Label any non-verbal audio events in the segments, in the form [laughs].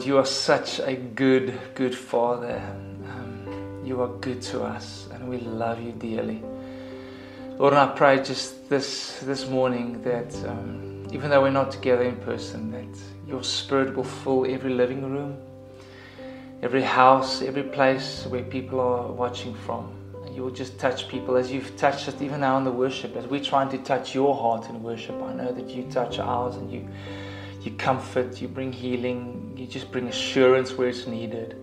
Lord. You are such a good, good Father. Um, you are good to us, and we love you dearly. Lord, and I pray just this this morning that um, even though we're not together in person, that your Spirit will fill every living room, every house, every place where people are watching from. You will just touch people as you've touched us even now in the worship, as we're trying to touch your heart in worship. I know that you touch ours and you you comfort, you bring healing, you just bring assurance where it's needed.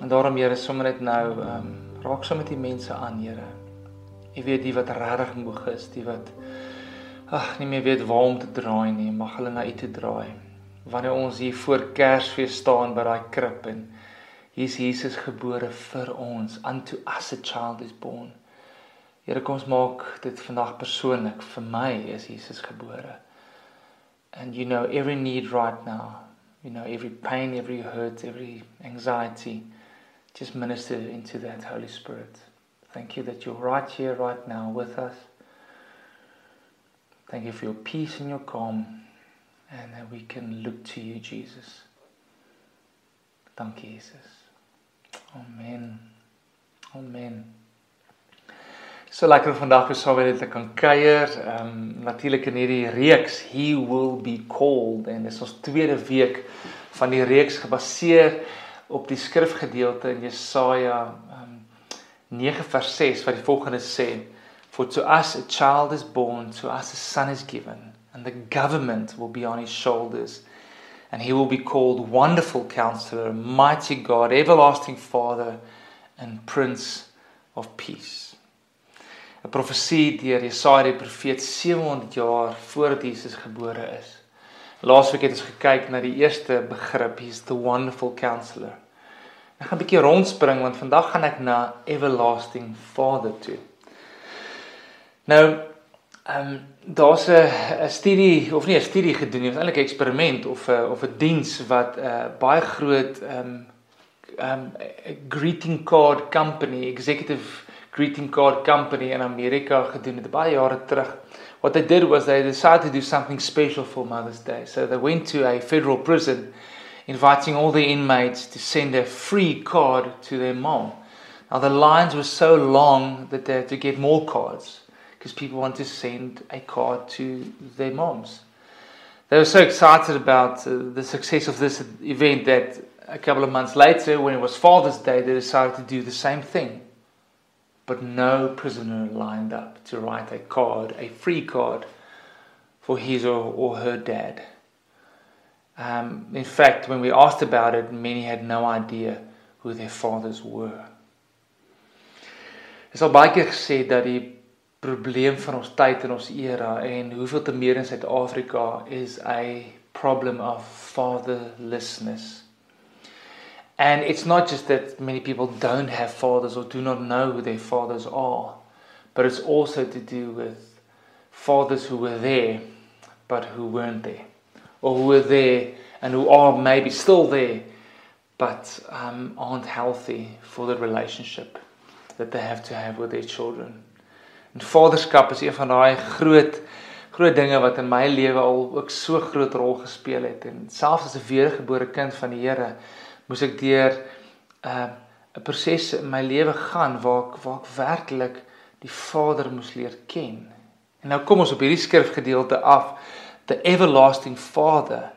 En daarom Here, sommer net nou, ehm um, raak sommer met die mense aan, Here. Jy weet die wat regtig moeg is, die wat ag nie meer weet waar om te draai nie, mag hulle na U toe draai. Wanneer ons hier voor Kersfees staan by daai krib en hier's Jesus gebore vir ons, unto us a child is born. Here kom ons maak dit vandag persoonlik. Vir my is Jesus gebore and you know every need right now. You know every pain, every hurt, every anxiety. Just minister into that Holy Spirit. Thank you that you're right here, right now with us. Thank you for your peace and your calm, and that we can look to you, Jesus. Thank you, Jesus. Amen. Amen. So lekker vandag weer saam met julle kan kuier. Ehm um, natuurlik in hierdie reeks He will be called en dis ons tweede week van die reeks gebaseer op die skrifgedeelte in Jesaja ehm um, 9 vers 6 wat die volgende sê: For to us a child is born, to us a son is given, and the government will be on his shoulders. And he will be called Wonderful Counselor, Mighty God, Everlasting Father, and Prince of Peace. 'n profesie deur Jesaja die profeet 700 jaar voordat Jesus gebore is. Laasweek het ons gekyk na die eerste begrip, he's the wonderful counselor. Ek gaan 'n bietjie rondspring want vandag gaan ek na everlasting father toe. Nou, ehm um, daar's 'n 'n studie of nie 'n studie gedoen nie, was eintlik 'n eksperiment of 'n of 'n diens wat 'n uh, baie groot ehm um, ehm um, greeting card company executive greeting card company in Amerika gedoen het baie jare terug. What they did was they decided to do something special for Mother's Day. So they went to a federal prison inviting all the inmates to send a free card to their mom. Now the lines were so long that they had to get more cards because people want to send a card to their moms. They were so excited about uh, the success of this event that a couple of months later, when it was Father's Day, they decided to do the same thing but no prisoner lined up to write a card, a free card, for his or, or her dad. Um, in fact, when we asked about it, many had no idea who their fathers were. Dit is al baie keer gesê dat die probleem van ons tyd en ons era en hoeveel te meer in Suid-Afrika is a problem of fatherlessness. And it's not just that many people don't have fathers or do not know who their fathers are, but it's also to do with fathers who were there but who weren't there, or who were there and who are maybe still there but um, aren't healthy for the relationship that they have to have with their children. En vaderskap is een van daai groot groot dinge wat in my lewe al ook so groot rol gespeel het en selfs as 'n wedergebore kind van die Here moes ek deur 'n uh, 'n proses in my lewe gaan waar ek waar ek werklik die Vader moes leer ken. En nou kom ons op hierdie skrifgedeelte af, the everlasting Father,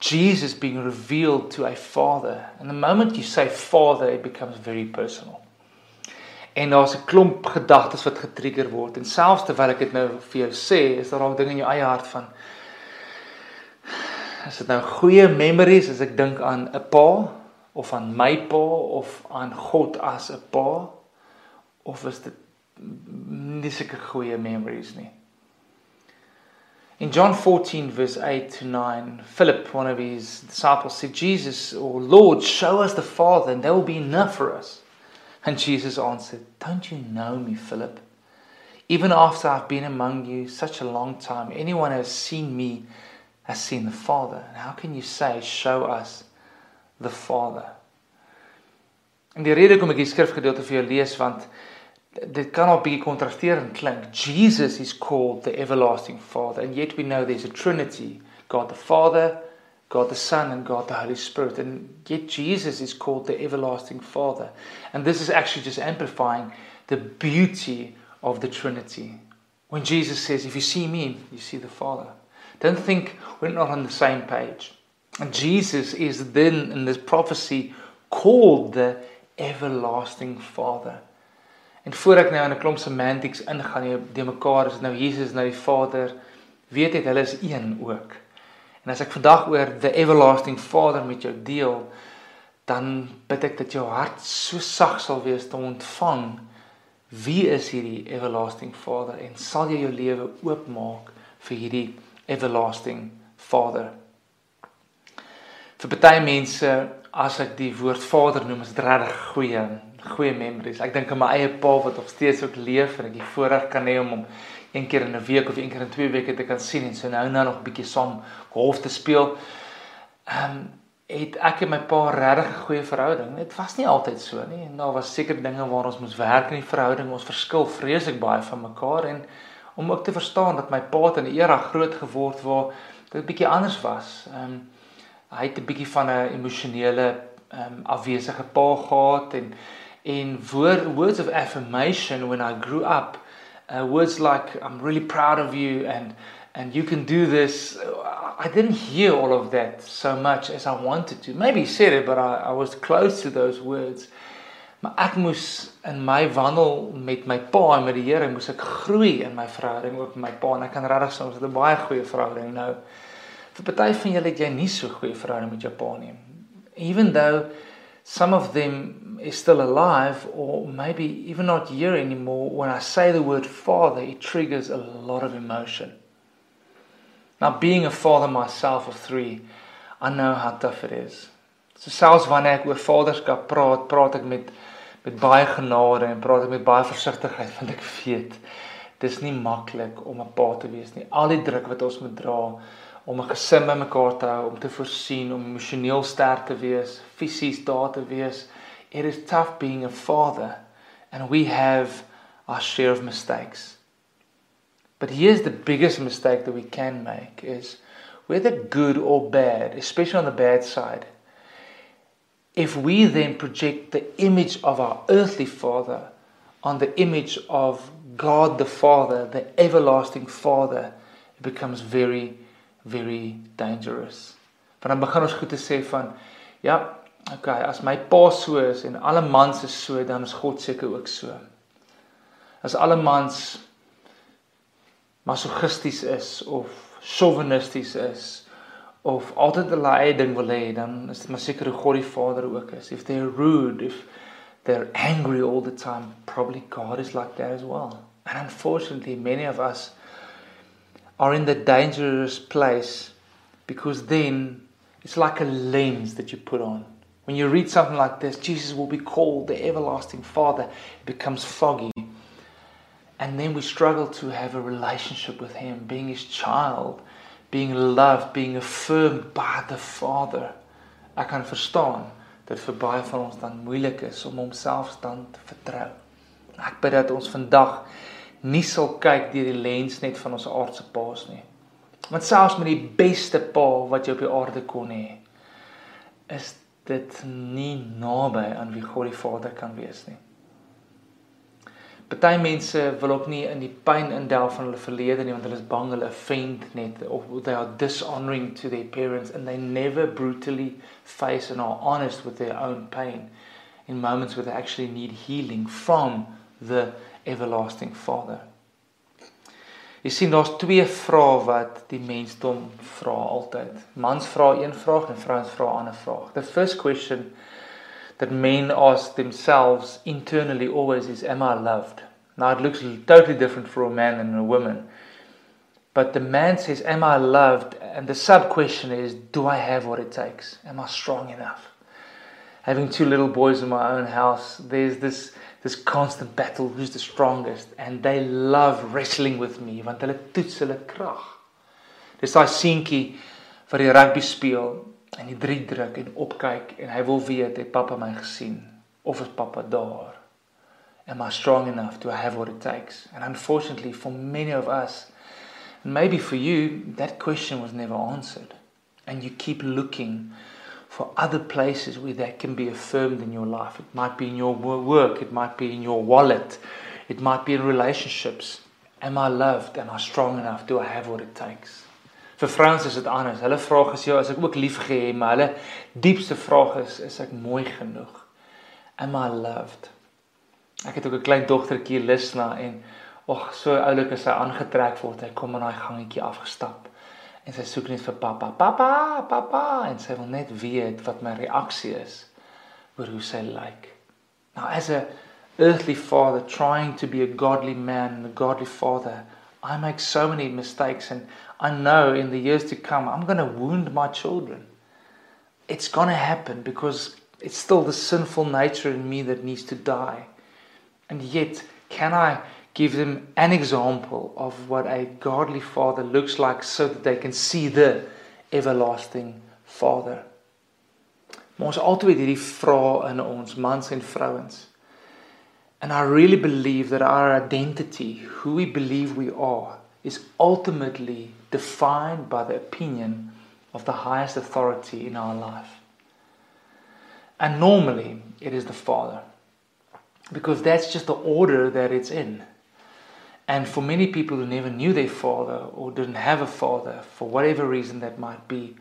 Jesus being revealed to a father. And the moment you say father, it becomes very personal. En daar's 'n klomp gedagtes wat getrigger word en selfs terwyl ek dit nou vir jou sê, is daar al dinge in jou eie hart van Is dit nou goeie memories as ek dink aan 'n pa of aan my pa of aan God as 'n pa of is dit nie sulke goeie memories nie. In John 14 verse 8 to 9, Philip, one of his disciples, said, Jesus or Lord, show us the Father and that will be enough for us. And Jesus answered, Don't you know me, Philip? Even after I've been among you such a long time, anyone who has seen me has seen the Father. And how can you say, Show us the Father. En die rede hoekom ek die skrifgedeelte vir jou lees want dit kan op 'n bietjie kontrasterend klink. Jesus is called the everlasting Father and yet we know there's a trinity, God the Father, God the Son and God the Holy Spirit. And yet Jesus is called the everlasting Father. And this is actually just amplifying the beauty of the Trinity. When Jesus says, If you see me, you see the Father. Don't think we're not on the same page. Jesus is then in this prophecy called the everlasting Father. En voor ek nou in 'n klomp semantics ingaan, jy de mekaar is nou Jesus nou die Vader, weet dit hulle is een ook. En as ek vandag oor the everlasting Father met jou deel, dan bid ek dat jou hart so sag sal wees om ontvang wie is hierdie everlasting Father en sal jy jou lewe oopmaak vir hierdie everlasting Vader. Vir baie mense as ek die woord Vader noem, is dit regtig goeie goeie memories. Ek dink aan my eie pa wat nog steeds ook leef en ek die voorreg kan hê om hom een keer in 'n week of een keer in twee weke te kan sien en so nou nou nog 'n bietjie saam golf te speel. Ehm um, het ek en my pa regtig 'n goeie verhouding. Dit was nie altyd so nie. Daar was seker dinge waar ons moes werk in die verhouding. Ons verskil vreeslik baie van mekaar en om ook te verstaan dat my pa in 'n era groot geword waar dit bietjie anders was. Ehm um, hy het 'n bietjie van 'n emosionele ehm um, afwesige pa gehad en en woord, words of affirmation when I grew up uh, words like I'm really proud of you and and you can do this. I didn't hear all of that so much as I wanted to. Maybe said it but I, I was close to those words. Maar ek moes in my wandel met my pa en met die Here moes ek groei in my verhouding ook met my pa. En ek kan regtig soms 'n baie goeie verhouding nou vir party van julle het jy nie so goeie verhouding met jou pa nie even though some of them is still alive or maybe even not here anymore, when I say the word father, it triggers a lot of emotion. Now, being a father myself of three, I know how tough it is. So selfs wanneer ek oor vaderskap praat, praat ek met met baie genade en praat ek met baie versigtigheid [laughs] want ek weet dis nie maklik om 'n pa te wees nie. Al die druk wat ons moet dra, om 'n gesin bymekaar te hou, om te voorsien, om emosioneel sterk te wees, fisies daar te wees. It is tough being a father and we have our share of mistakes. But here's the biggest mistake that we can make is whether good or bad, especially on the bad side. If we then project the image of our earthly father on the image of God the Father, the everlasting Father, it becomes very very dangerous. Want dan begin ons goed te sê van ja, okay, as my pa so is en alle mans is so, dan is God seker ook so. As alle mans masochisties is of chauvinisties is of altyd 'n eie ding wil hê, dan is dit maar seker hoe God die Vader ook is. If they're rude, if they're angry all the time, probably God is like that as well. And unfortunately, many of us are in the dangerous place because then it's like a lens that you put on. When you read something like this, Jesus will be called the everlasting Father, it becomes foggy. And then we struggle to have a relationship with Him, being His child, being loved, being affirmed by the Father. Ek kan verstaan dat vir baie van ons dan moeilik is om homself dan te vertrou. Ek bid dat ons vandag nie sal kyk deur die lens net van ons aardse paas nie. Want selfs met die beste pa wat jy op die aarde kon hê, is dit nie naby aan wie God die Vader kan wees nie. Party mense wil ook nie in die pyn indelf van hulle verlede nie want hulle is bang hulle offend net of they are dishonoring to their parents and they never brutally face and are honest with their own pain in moments where they actually need healing from the everlasting Father. Jy sien daar's twee vrae wat die mensdom vra altyd. Mans vra een vraag en vrouens vra 'n ander vraag. The first question that men ask themselves internally always is am I loved? Now it looks totally different for a man and a woman. But the man says am I loved and the sub question is do I have what it takes? Am I strong enough? Having two little boys in my own house, there's this this constant battle who's the strongest and they love wrestling with me want hulle toets hulle krag. Dis daai seentjie wat die rugby speel en die drie druk en opkyk en hy wil weet het pappa my gesien of is pappa daar? Am I strong enough to have what it takes? And unfortunately for many of us and maybe for you that question was never answered. and you keep looking for other places where that can be affirmed in your life. It might be in your work, it might be in your wallet, it might be in relationships. Am I loved? Am I strong enough? Do I have what it takes? Vir vrouens is dit anders. Hulle vra gesê as ek ook liefgehê, maar hulle diepste vraag is is ek mooi genoeg? Am I loved? Ek het ook 'n klein dogtertjie Lisna en ag so oulik as sy aangetrek word, hy kom in daai gangetjie afgestap en sy soek net vir papa, papa, pappa en sy wil net weet wat my reaksie is oor hoe sy lyk. Now as a earthly father trying to be a godly man, and a godly father, I make so many mistakes and I know in the years to come I'm going to wound my children. It's going to happen because it's still the sinful nature in me that needs to die. And yet, can I give them an example of what a godly father looks like so that they can see the everlasting Father? Ons altyd hierdie vrae in ons mans en vrouens. And I really believe that our identity, who we believe we are, is ultimately defined by the opinion of the highest authority in our life. And normally it is the Father. Because that's just the order that it's in. And for many people who never knew their father or didn't have a father, for whatever reason that might be,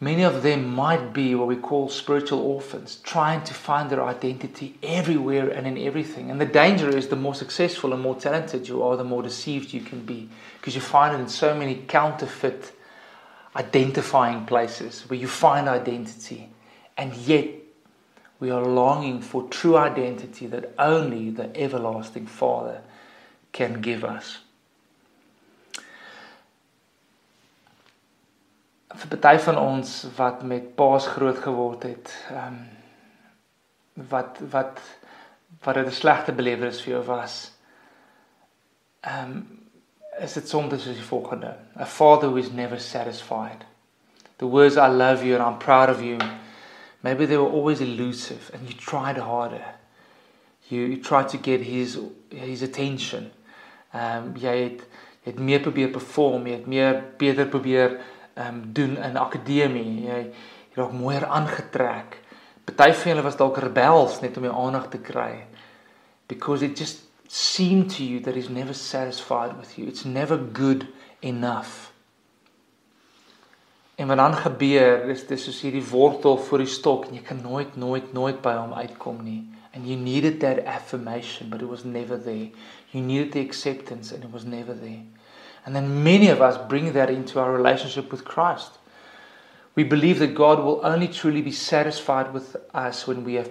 Many of them might be what we call spiritual orphans, trying to find their identity everywhere and in everything. And the danger is the more successful and more talented you are, the more deceived you can be. Because you find it in so many counterfeit identifying places where you find identity. And yet, we are longing for true identity that only the everlasting Father can give us. vir party van ons wat met paas groot geword het, ehm um, wat wat wat dit 'n slegte belewenis vir jou was. Ehm um, is dit soms soos die volgende: A father who is never satisfied. The words I love you and I'm proud of you. Maybe they were always elusive and you tried harder. You you tried to get his his attention. Ehm um, jy het jy het meer probeer perform, jy het meer beter probeer ehm um, doen in akademie. Jy jy raak mooier aangetrek. Party van julle was dalk rebels net om jou aandag te kry. Because it just seemed to you that he's never satisfied with you. It's never good enough. En wat dan gebeur is dis soos hierdie wortel voor die stok en jy kan nooit nooit nooit by hom uitkom nie. And you needed that affirmation but it was never there. You needed the acceptance and it was never there. And then many of us bring that into our relationship with Christ. We believe that God will only truly be satisfied with us when we have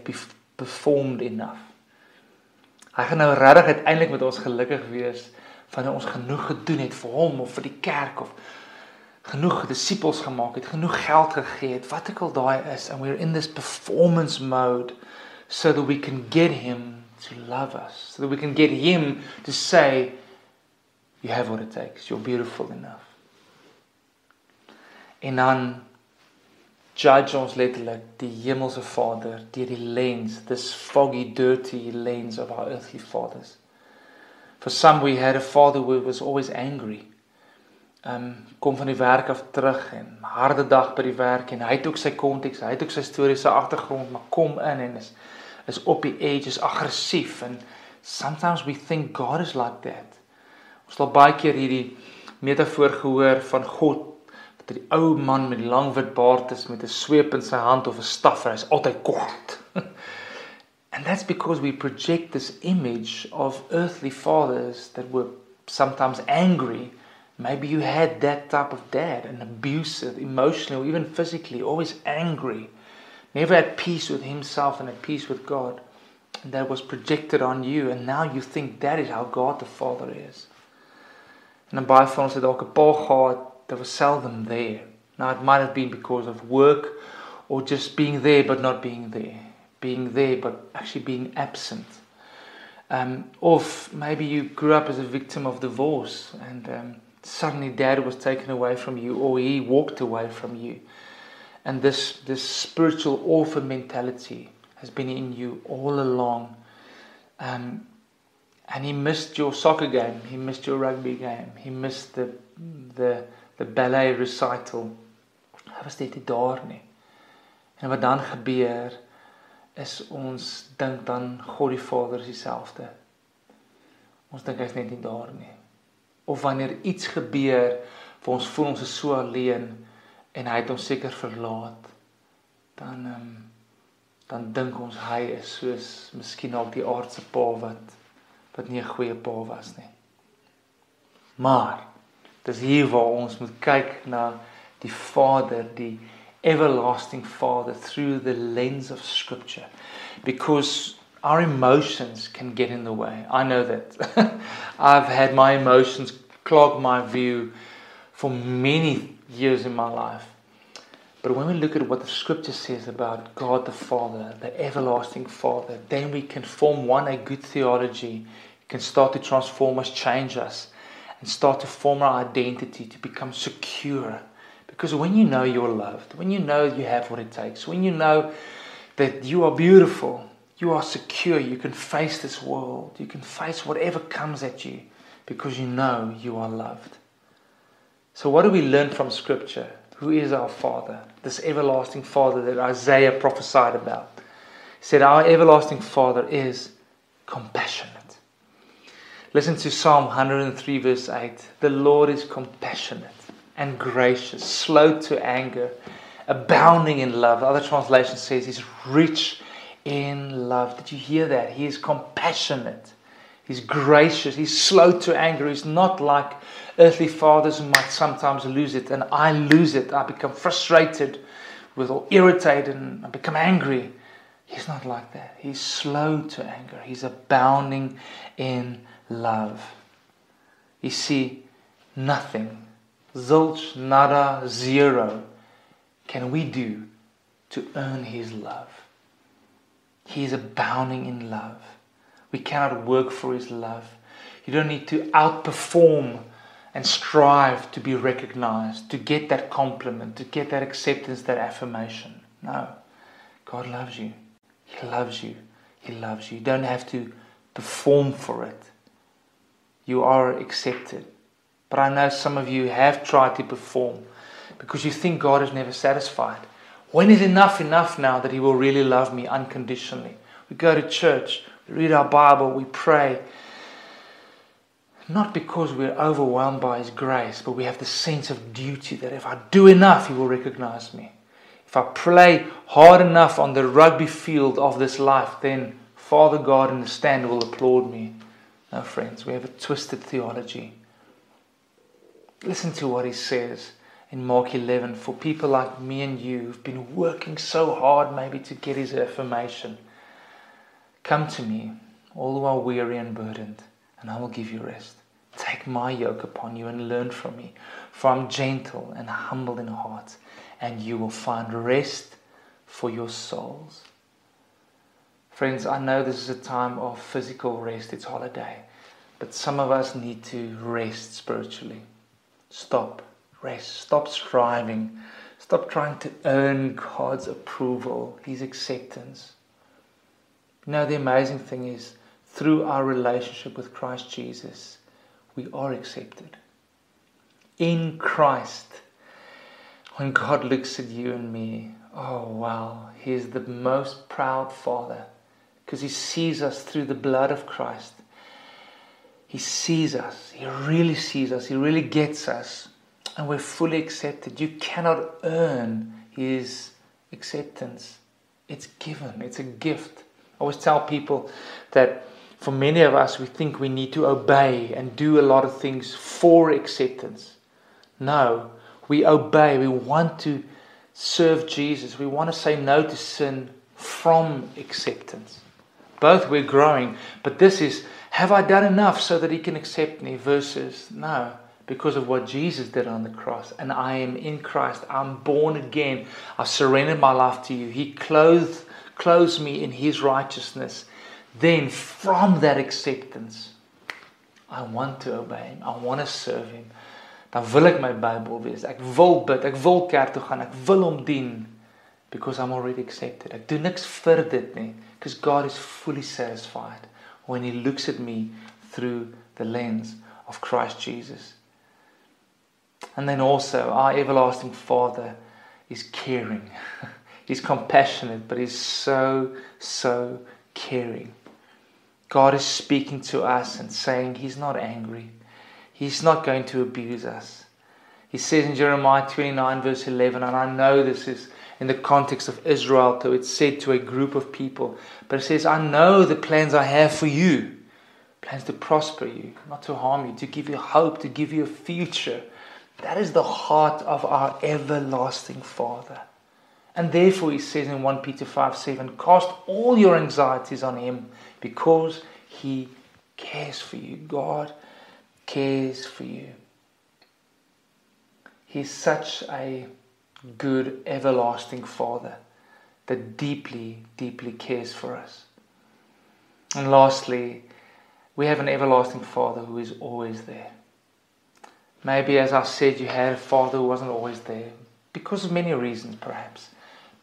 performed enough. Hy gaan nou regtig uiteindelik met ons gelukkig wees wanneer ons genoeg gedoen het vir hom of vir die kerk of genoeg disippels gemaak het, genoeg geld gegee het, wat ek al daai is and we're in this performance mode so that we can get him to love us, so that we can get him to say You have what it takes. You're beautiful enough. En dan judge ons letterlik die hemelse Vader deur die lens, this foggy, dirty lens of our earthly fathers. For some we had a father who was always angry. Um kom van die werk af terug en harde dag by die werk en hy het ook sy konteks, hy het ook sy storie, sy agtergrond, maar kom in en is is op die edge, is aggressief en sometimes we think God is like that. Ons het al baie keer hierdie metafoor gehoor van God wat 'n ou man met lang wit baard is met 'n sweep in sy hand of 'n staf en hy's altyd kwaad. [laughs] And that's because we project this image of earthly fathers that were sometimes angry. Maybe you had that type of dad, an abusive, emotionally, or even physically, always angry, never at peace with himself and at peace with God. And that was projected on you, and now you think that is how God the Father is. En dan baie van ons het dalk 'n pa that was seldom there. Now it might have been because of work or just being there but not being there. Being there but actually being absent. Um, of maybe you grew up as a victim of divorce and um, suddenly dad was taken away from you or he walked away from you. And this, this spiritual orphan mentality has been in you all along. Um, and he missed your soccer game, he missed your rugby game, he missed the the the ballet recital, Hy was net nie daar nie. En wat dan gebeur is ons dink dan God die Vader is dieselfde. Ons dink hy's net nie daar nie. Of wanneer iets gebeur waar ons voel ons is so alleen en hy het ons seker verlaat, dan ehm um, dan dink ons hy is soos miskien al die aardse pa wat wat nie 'n goeie pa was nie. Maar dis hier waar ons moet kyk na die Vader, die everlasting Father through the lens of scripture because our emotions can get in the way. I know that. [laughs] I've had my emotions clog my view for many years in my life. But when we look at what the scripture says about God the Father, the everlasting Father, then we can form one a good theology, can start to transform us, change us, and start to form our identity to become secure. Because when you know you're loved, when you know you have what it takes, when you know that you are beautiful, you are secure, you can face this world, you can face whatever comes at you because you know you are loved. So, what do we learn from Scripture? Who is our Father? This everlasting Father that Isaiah prophesied about. He said, Our everlasting Father is compassionate. Listen to Psalm 103, verse 8. The Lord is compassionate and gracious, slow to anger, abounding in love. The other translation says he's rich in love. Did you hear that? He is compassionate. He's gracious. He's slow to anger. He's not like earthly fathers who might sometimes lose it. And I lose it. I become frustrated with or irritated and I become angry. He's not like that. He's slow to anger. He's abounding in love. You see, nothing, zilch, nada, zero, can we do to earn His love. He is abounding in love. We cannot work for His love. You don't need to outperform and strive to be recognized, to get that compliment, to get that acceptance, that affirmation. No. God loves you. He loves you. He loves you. You don't have to perform for it you are accepted. But I know some of you have tried to perform because you think God is never satisfied. When is enough enough now that He will really love me unconditionally? We go to church, read our Bible, we pray. Not because we're overwhelmed by His grace, but we have the sense of duty that if I do enough, He will recognize me. If I play hard enough on the rugby field of this life, then Father God in the stand will applaud me. No, friends, we have a twisted theology. Listen to what he says in Mark 11 for people like me and you who've been working so hard maybe to get his affirmation. Come to me, all who are weary and burdened, and I will give you rest. Take my yoke upon you and learn from me, for I'm gentle and humble in heart, and you will find rest for your souls. Friends, I know this is a time of physical rest, it's holiday, but some of us need to rest spiritually. Stop, rest, stop striving, stop trying to earn God's approval, His acceptance. Know, the amazing thing is, through our relationship with Christ Jesus, we are accepted. In Christ, when God looks at you and me, oh wow, He is the most proud Father because he sees us through the blood of Christ. He sees us. He really sees us. He really gets us. And we're fully accepted. You cannot earn his acceptance. It's given, it's a gift. Always tell people that for many of us, we think we need to obey and do a lot of things for acceptance. No, we obey. We want to serve Jesus. We want to say no to sin from acceptance. Both we're growing, but this is have I done enough so that He can accept me? Versus no, because of what Jesus did on the cross. And I am in Christ. I'm born again. I've surrendered my life to you. He clothed, clothes me in His righteousness. Then, from that acceptance, I want to obey Him. I want to serve Him. Dan wil ek my Bybel lees. Ek wil bid. Ek wil kerk toe gaan. Ek wil hom dien because I'm already accepted. Ek doen niks vir dit nie because God is fully satisfied when He looks at me through the lens of Christ Jesus. And then also, our everlasting Father is caring. [laughs] he's compassionate, but he's so, so caring. God is speaking to us and saying he's not angry. He's not going to abuse us. He says in Jeremiah 29, verse 11, and I know this is in the context of Israel, though it's said to a group of people, but it says, I know the plans I have for you plans to prosper you, not to harm you, to give you hope, to give you a future. That is the heart of our everlasting Father. And therefore, he says in 1 Peter 5 7, cast all your anxieties on him because he cares for you. God cares for you. He's such a good, everlasting Father that deeply, deeply cares for us. And lastly, we have an everlasting Father who is always there. Maybe, as I said, you had a father who wasn't always there because of many reasons, perhaps.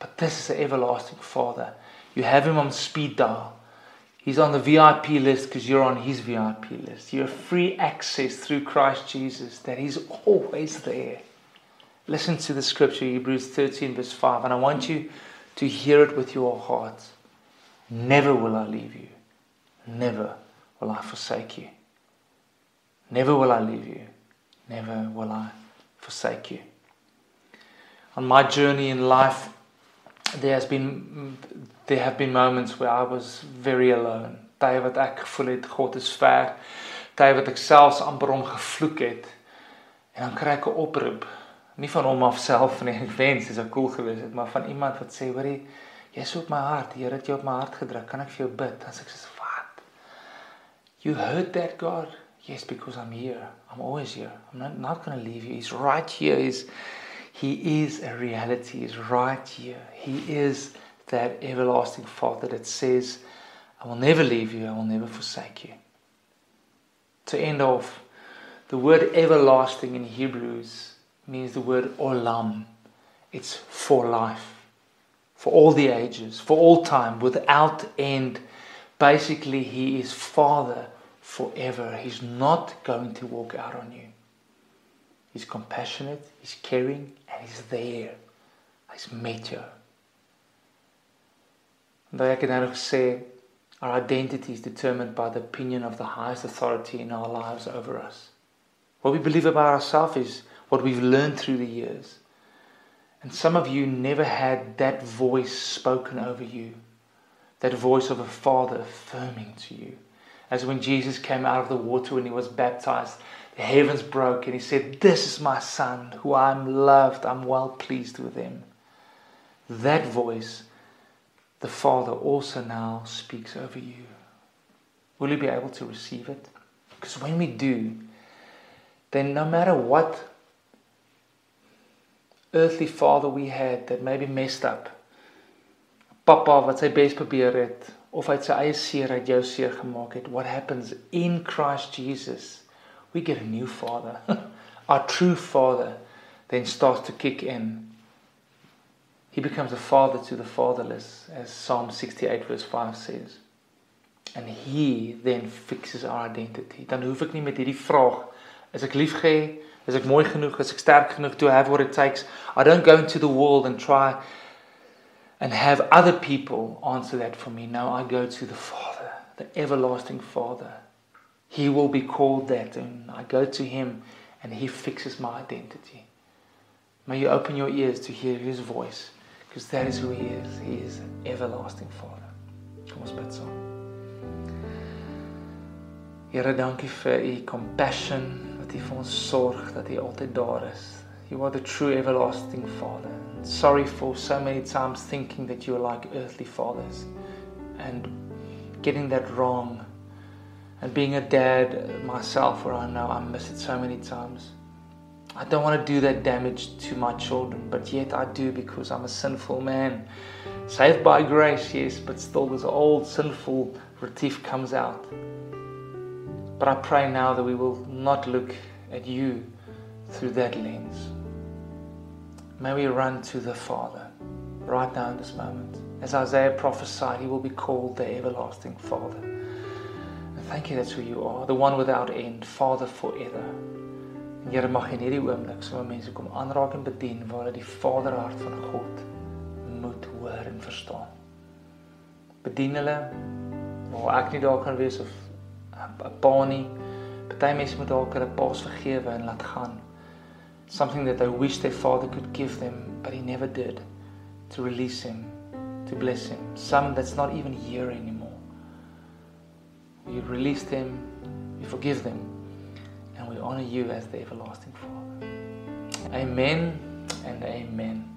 But this is the everlasting Father. You have him on speed dial. He's on the VIP list because you're on his VIP list. You have free access through Christ Jesus, that he's always there. Listen to the scripture, Hebrews 13, verse 5, and I want you to hear it with your heart. Never will I leave you. Never will I forsake you. Never will I leave you. Never will I forsake you. On my journey in life, there has been there have been moments where I was very alone. Tye wat ek gevoel het God is ver. Tye wat ek selfs amper hom gevloek het. En dan kry ek 'n oproep, nie van hom af self nie, [laughs] ek wens dit sou cool gewees het, maar van iemand wat sê, "Hoerie, jy's op my hart. Die Here het jou op my hart gedruk. Kan ek vir jou bid?" Dan sê ek, "Wat? You heard that, God?" Yes, because I'm here. I'm always here. I'm not, not going to leave you. He's right here. He's he is a reality, He's right here. He is that everlasting Father that says, I will never leave you, I will never forsake you. To end off, the word everlasting in Hebrews means the word olam. It's for life, for all the ages, for all time, without end. Basically, He is Father forever. He's not going to walk out on you. He's compassionate, He's caring, and He's there. He's ek het nou gesê our identity is determined by the opinion of the highest authority in our lives over us. What we believe about ourselves is what we've learned through the years. And some of you never had that voice spoken over you, that voice of a father affirming to you. As when Jesus came out of the water when he was baptized, the heavens broke and he said, This is my son, who I'm loved, I'm well pleased with him. That voice, the Father also now speaks over you. Will you be able to receive it? Because when we do, then no matter what earthly father we had that maybe messed up, papa wat sy bes probeer het of hy sy eie seer uit jou seer gemaak het, what happens in Christ Jesus? we get a new father. [laughs] Our true father then starts to kick in. He becomes a father to the fatherless, as Psalm 68, verse 5 says. And he then fixes our identity. Dan hoef ek nie met hierdie vraag, is ek liefgehê? Is ek mooi genoeg? Is ek sterk genoeg to have what it takes? I don't go into the world and try and have other people answer that for me. No, I go to the Father, the everlasting Father, he will be called that. And I go to Him and He fixes my identity. May you open your ears to hear His voice because that is who He is. He is an everlasting Father. Kom ons bid saam. Here, dankie vir compassion wat u ons sorg dat u altyd daar is. You are the true everlasting Father. Sorry for so many times thinking that you are like earthly fathers and getting that wrong and being a dad myself, where I know I miss it so many times. I don't want to do that damage to my children, but yet I do because I'm a sinful man. Saved by grace, yes, but still this old sinful Retief comes out. But I pray now that we will not look at you through that lens. May we run to the Father right now in this moment. As Isaiah prophesied, he will be called the everlasting Father. Thank you, that's who you are, the one without end, Father forever. En Here mag in hierdie oomblik so mense kom aanraak en bedien waar hulle die Vaderhart van God moet hoor en verstaan. Bedien hulle waar ek nie daar kan wees of 'n pa nie. Party mense moet dalk hulle paas vergewe en laat gaan. Something that they wish their father could give them, but he never did. To release him, to bless him. Some that's not even here anymore. We release them, we forgive them, and we honor you as the everlasting Father. Amen and amen.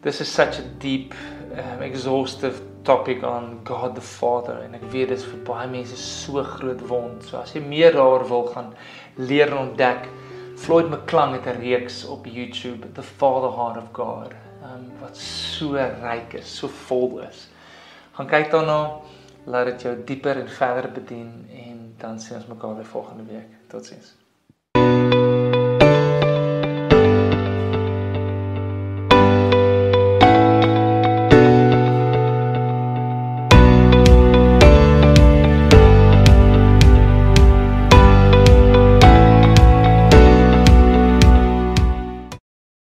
This is such a deep, um, exhaustive topic on God the Father en ek weet dit is vir baie mense so groot wond. So as jy meer daaroor wil gaan leer en ontdek, Floyd McClung het 'n reeks op YouTube, The Father Heart of God, um, wat so ryk is, so vol is. Gaan kyk daarna, laat dit jou dieper en verder bedien en dan sien ons mekaar weer volgende week. Totsiens.